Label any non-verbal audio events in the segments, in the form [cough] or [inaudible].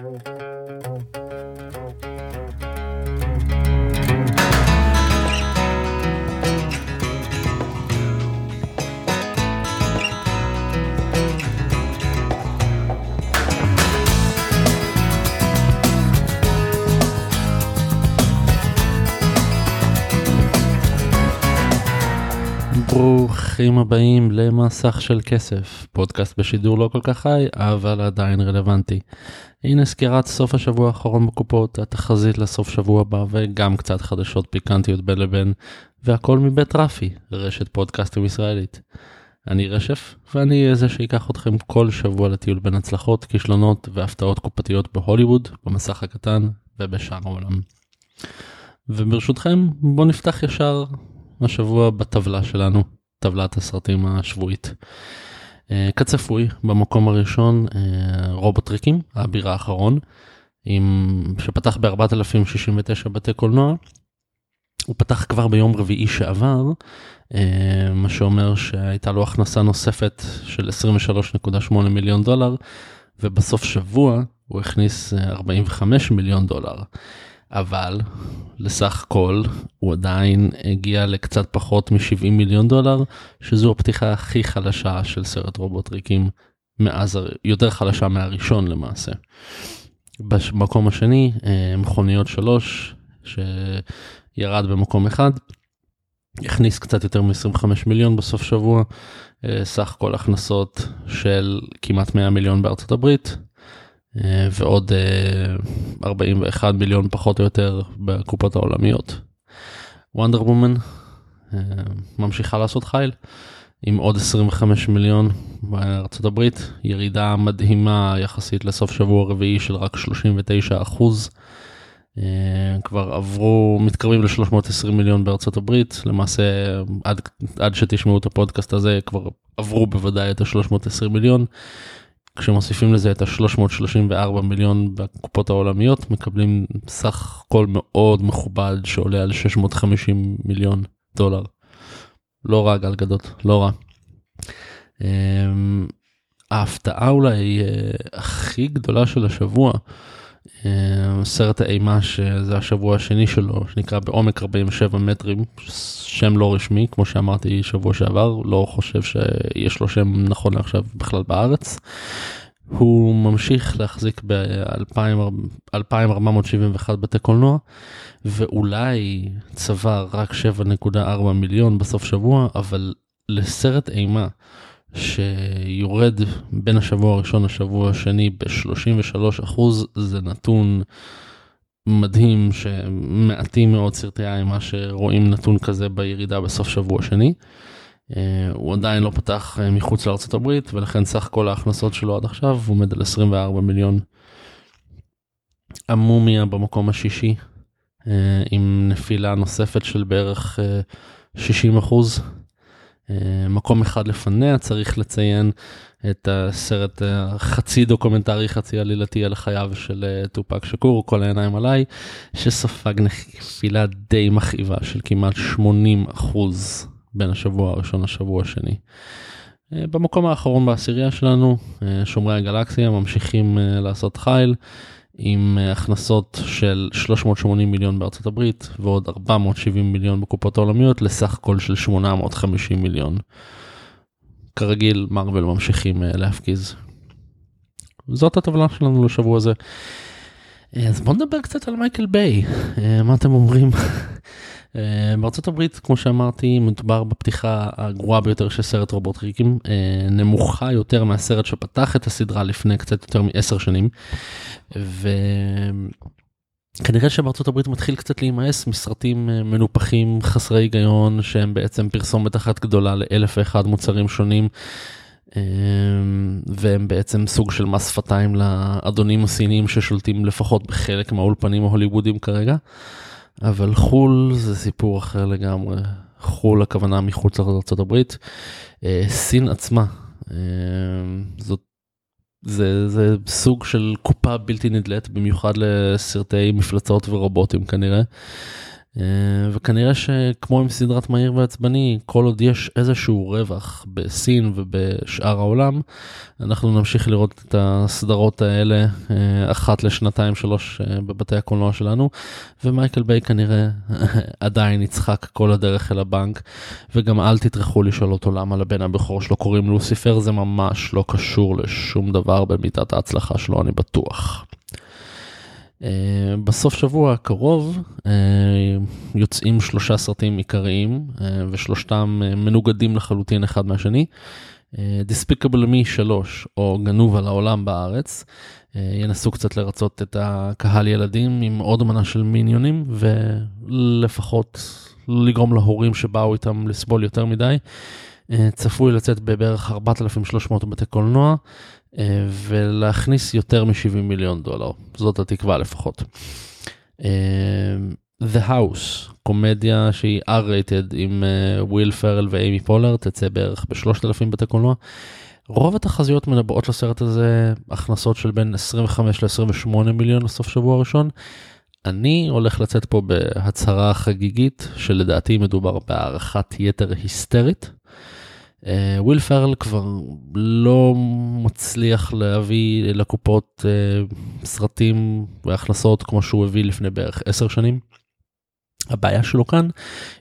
Thank you. ברוכים הבאים למסך של כסף, פודקאסט בשידור לא כל כך חי, אבל עדיין רלוונטי. הנה סקירת סוף השבוע האחרון בקופות, התחזית לסוף שבוע הבא וגם קצת חדשות פיקנטיות בין לבין, והכל מבית רפי, רשת פודקאסטים ישראלית. אני רשף, ואני אהיה זה שיקח אתכם כל שבוע לטיול בין הצלחות, כישלונות והפתעות קופתיות בהוליווד, במסך הקטן ובשאר העולם. וברשותכם, בואו נפתח ישר השבוע בטבלה שלנו, טבלת הסרטים השבועית. אה, כצפוי, במקום הראשון אה, רובוטריקים, האביר האחרון, עם, שפתח ב-4069 בתי קולנוע. הוא פתח כבר ביום רביעי שעבר, אה, מה שאומר שהייתה לו הכנסה נוספת של 23.8 מיליון דולר, ובסוף שבוע הוא הכניס 45 מיליון דולר. אבל לסך כל הוא עדיין הגיע לקצת פחות מ-70 מיליון דולר, שזו הפתיחה הכי חלשה של סרט רובוטריקים מאז, יותר חלשה מהראשון למעשה. במקום השני, אה, מכוניות 3, שירד במקום אחד, הכניס קצת יותר מ-25 מיליון בסוף שבוע, אה, סך כל הכנסות של כמעט 100 מיליון בארצות הברית, ועוד 41 אה, מיליון פחות או יותר בקופות העולמיות. וונדר וומן אה, ממשיכה לעשות חייל עם עוד 25 מיליון בארצות הברית, ירידה מדהימה יחסית לסוף שבוע רביעי של רק 39 אחוז. כבר עברו, מתקרבים ל-320 מיליון בארצות הברית, למעשה עד, עד שתשמעו את הפודקאסט הזה כבר עברו בוודאי את ה-320 מיליון. כשמוסיפים לזה את ה-334 מיליון בקופות העולמיות, מקבלים סך הכל מאוד מכובד שעולה על 650 מיליון דולר. לא רע גלגדות, לא רע. אמ, ההפתעה אולי אה, הכי גדולה של השבוע, סרט האימה שזה השבוע השני שלו, שנקרא בעומק 47 מטרים, שם לא רשמי, כמו שאמרתי שבוע שעבר, לא חושב שיש לו שם נכון לעכשיו בכלל בארץ. הוא ממשיך להחזיק ב-2471 בתי קולנוע, ואולי צבר רק 7.4 מיליון בסוף שבוע, אבל לסרט אימה שיורד בין השבוע הראשון לשבוע השני ב-33 אחוז, זה נתון מדהים שמעטים מאוד סרטי אימה שרואים נתון כזה בירידה בסוף שבוע שני. אה, הוא עדיין לא פתח אה, מחוץ לארצות הברית ולכן סך כל ההכנסות שלו עד עכשיו עומד על 24 מיליון. המומיה במקום השישי אה, עם נפילה נוספת של בערך 60 אחוז. מקום אחד לפניה צריך לציין את הסרט החצי דוקומנטרי חצי עלילתי על חייו של טופאק שאקור כל העיניים עליי שספג נפילה די מכאיבה של כמעט 80 אחוז. בין השבוע הראשון לשבוע השני. אה, במקום האחרון בעשירייה שלנו, אה, שומרי הגלקסיה ממשיכים אה, לעשות חייל עם הכנסות של 380 מיליון בארצות הברית ועוד 470 מיליון בקופות העולמיות לסך כל של 850 מיליון. כרגיל מרוויל ממשיכים להפגיז. זאת הטבלה שלנו לשבוע הזה. אז בוא נדבר קצת על מייקל ביי, מה אתם אומרים? אה, בארצות הברית, כמו שאמרתי, מדובר בפתיחה הגרועה ביותר של סרט רובוטריקים, אה, נמוכה יותר מהסרט שפתח את הסדרה לפני קצת יותר מעשר שנים. וכנראה שבארצות הברית מתחיל קצת להימאס מסרטים אה, מנופחים חסרי היגיון שהם בעצם פרסומת אחת גדולה לאלף ואחד מוצרים שונים. והם בעצם סוג של מס שפתיים לאדונים הסינים ששולטים לפחות בחלק מהאולפנים ההוליוודיים כרגע. אבל חו"ל זה סיפור אחר לגמרי. חו"ל הכוונה מחוץ לארה"ב. אה, סין עצמה, אה, זאת, זה, זה סוג של קופה בלתי נדלית, במיוחד לסרטי מפלצות ורובוטים כנראה. אה, וכנראה שכמו עם סדרת מהיר ועצבני, כל עוד יש איזשהו רווח בסין ובשאר העולם, אנחנו נמשיך לראות את הסדרות האלה אה, אחת לשנתיים שלוש אה, בבתי הקולנוע שלנו, ומייקל ביי כנראה עדיין יצחק כל הדרך אל הבנק, וגם אל תטרחו לשאול אותו למה לבן הבכור שלו קוראים לוסיפר, זה ממש לא קשור לשום דבר במידת ההצלחה שלו, אני בטוח. Uh, בסוף שבוע הקרוב uh, יוצאים שלושה סרטים עיקריים uh, ושלושתם מנוגדים לחלוטין אחד מהשני. Despicable Me 3 או גנוב על העולם בארץ ינסו קצת לרצות את הקהל ילדים עם עוד מנה של מיניונים ולפחות לגרום להורים שבאו איתם לסבול יותר מדי. צפוי לצאת בבערך 4,300 בתי קולנוע. אה, ולהכניס יותר מ-70 מיליון דולר, זאת התקווה לפחות. אה, The House, קומדיה שהיא R-rated עם וויל פרל ואימי פולר, תצא בערך ב-3,000 בתי קולנוע. רוב התחזיות מנבאות לסרט הזה הכנסות של בין 25 ל-28 מיליון לסוף שבוע ראשון. אני הולך לצאת פה בהצהרה חגיגית שלדעתי מדובר בהערכת יתר היסטרית. אה, וויל פארל כבר לא מצליח להביא לקופות אה, סרטים והכנסות כמו שהוא הביא לפני בערך 10 שנים. הבעיה שלו כאן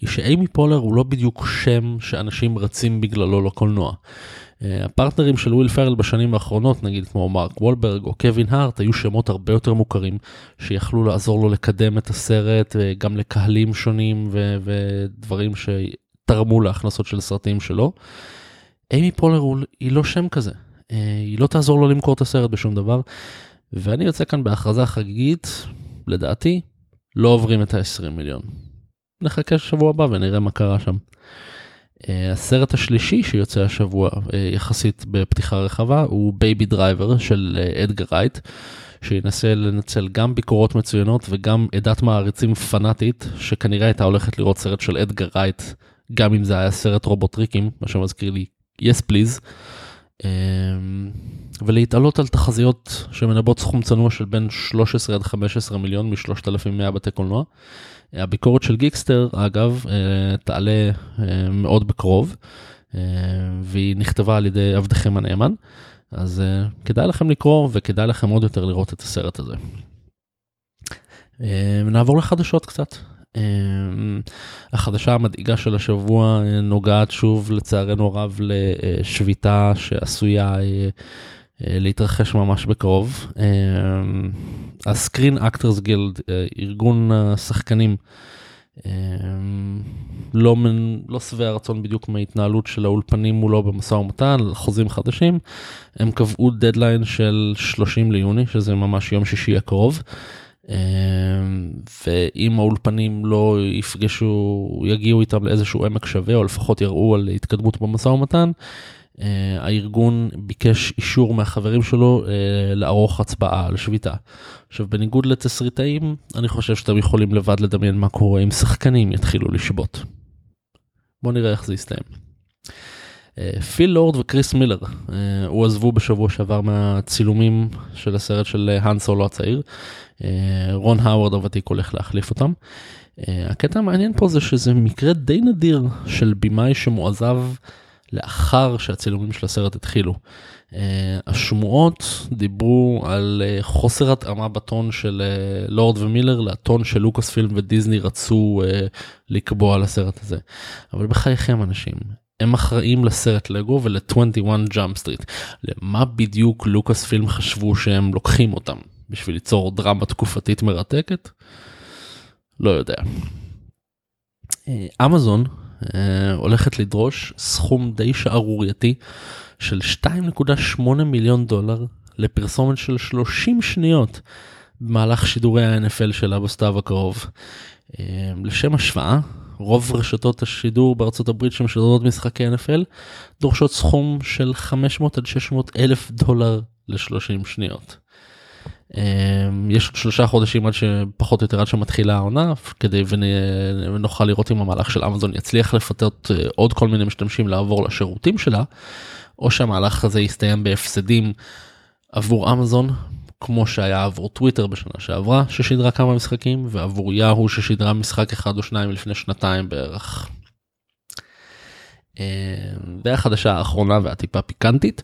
היא שאיימי פולר הוא לא בדיוק שם שאנשים רצים בגללו לקולנוע. אה, הפרטנרים של וויל פארל בשנים האחרונות נגיד כמו מרק וולברג או קווין הארט היו שמות הרבה יותר מוכרים שיכלו לעזור לו לקדם את הסרט גם לקהלים שונים ו- ודברים. תרמו להכנסות של סרטים שלו. איימי פולר היא לא שם כזה, אה, היא לא תעזור לו למכור את הסרט בשום דבר. ואני יוצא כאן בהכרזה חגיגית, לדעתי, לא עוברים את ה-20 מיליון. נחכה שבוע הבא ונראה מה קרה שם. אה, הסרט השלישי שיוצא השבוע אה, יחסית בפתיחה רחבה הוא Baby Driver של אדגר רייט. שינסה לנצל גם ביקורות מצוינות וגם עדת מעריצים פנאטית שכנראה הייתה הולכת לראות סרט של אדגר רייט גם אם זה היה סרט רובוטריקים, מה שמזכיר לי yes please, אמ, ולהתעלות על תחזיות שמנבאות סכום צנוע של בין 13 עד 15 מיליון מ-3,100 בתי קולנוע. הביקורת של גיקסטר אגב אה, תעלה אה, מאוד בקרוב אה, והיא נכתבה על ידי עבדכם הנאמן אז כדאי לכם לקרוא וכדאי לכם עוד יותר לראות את הסרט הזה. נעבור לחדשות קצת. אמ, החדשה המדאיגה של השבוע אה, נוגעת שוב לצערנו הרב לשביתה שעשויה אה, אה, להתרחש ממש בקרוב. ה Screen Actors Guild, ארגון השחקנים, לא, לא שבע רצון בדיוק מההתנהלות של האולפנים מולו במשא ומתן, חוזים חדשים, הם קבעו דדליין של 30 ליוני, שזה ממש יום שישי הקרוב. אמ, ואם האולפנים לא יפגשו, יגיעו איתם לאיזשהו עמק שווה, או לפחות יראו על התקדמות במשא ומתן, אה, הארגון ביקש אישור מהחברים שלו אה, לערוך הצבעה על שביתה. עכשיו בניגוד לתסריטאים, אני חושב שאתם יכולים לבד לדמיין מה קורה אם שחקנים יתחילו לשבות. בואו נראה איך זה יסתיים. אה, פיל לורד וקריס מילר הועזבו בשבוע שעבר מהצילומים של הסרט של האן סולו הצעיר. אה, רון האוורד הוותיק הולך להחליף אותם. אה, הקטע המעניין פה זה שזה מקרה די נדיר של במאי שמועזב לאחר שהצילומים של הסרט התחילו. השמועות דיברו על חוסר התאמה בטון של לורד ומילר לטון של לוקאס פילם ודיסני רצו לקבוע על הסרט הזה. אבל בחייכם אנשים, הם אחראים לסרט לגו ול-21 Jump Street. למה בדיוק לוקאס פילם חשבו שהם לוקחים אותם? בשביל ליצור דרמה תקופתית מרתקת? לא יודע. אה, אמזון אה, הולכת לדרוש סכום די שערורייתי של 2.8 מיליון דולר לפרסומת של 30 שניות במהלך שידורי ה-NFL שלה בסתיו הקרוב. אה, לשם השוואה, רוב רשתות השידור בארצות הברית שמשדרות משחקי NFL דורשות סכום של 500 עד 600 אלף דולר ל-30 שניות. אמ, יש שלושה חודשים עד שפחות או יותר עד שמתחילה העונה כדי ונוכל לראות אם המהלך של אמזון יצליח לפתות אה, עוד כל מיני משתמשים לעבור לשירותים שלה או שהמהלך הזה יסתיים בהפסדים עבור אמזון כמו שהיה עבור טוויטר בשנה שעברה ששידרה כמה משחקים ועבור יאהו ששידרה משחק אחד או שניים לפני שנתיים בערך. והחדשה האחרונה והטיפה פיקנטית.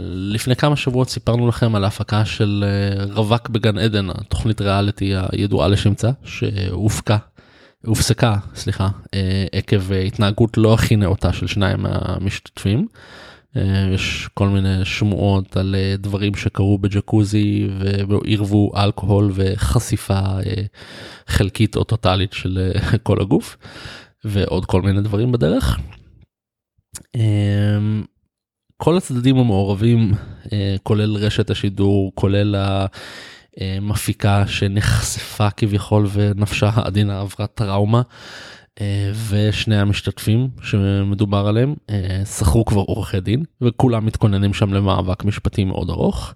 לפני כמה שבועות סיפרנו לכם על ההפקה של רווק בגן עדן התוכנית ריאליטי הידועה לשמצה שהופקה הופסקה סליחה עקב התנהגות לא הכי נאותה של שניים מהמשתתפים. יש כל מיני שמועות על דברים שקרו בג'קוזי ועירבו אלכוהול וחשיפה חלקית או טוטאלית של [laughs] כל הגוף ועוד כל מיני דברים בדרך. כל הצדדים המעורבים כולל רשת השידור כולל המפיקה שנחשפה כביכול ונפשה העדינה עברה טראומה. ושני המשתתפים שמדובר עליהם שכרו כבר עורכי דין וכולם מתכוננים שם למאבק משפטי מאוד ארוך.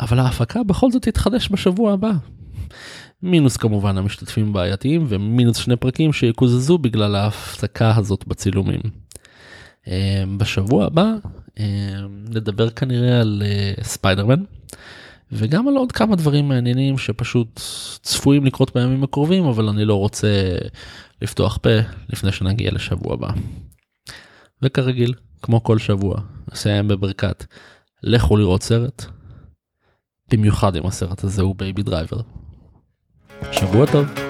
אבל ההפקה בכל זאת תתחדש בשבוע הבא. מינוס כמובן המשתתפים בעייתיים ומינוס שני פרקים שיקוזזו בגלל ההפסקה הזאת בצילומים. בשבוע הבא נדבר כנראה על ספיידרמן. וגם על עוד כמה דברים מעניינים שפשוט צפויים לקרות בימים הקרובים אבל אני לא רוצה לפתוח פה לפני שנגיע לשבוע הבא. וכרגיל כמו כל שבוע נסיים בברכת לכו לראות סרט. במיוחד אם הסרט הזה הוא בייבי דרייבר. שבוע טוב.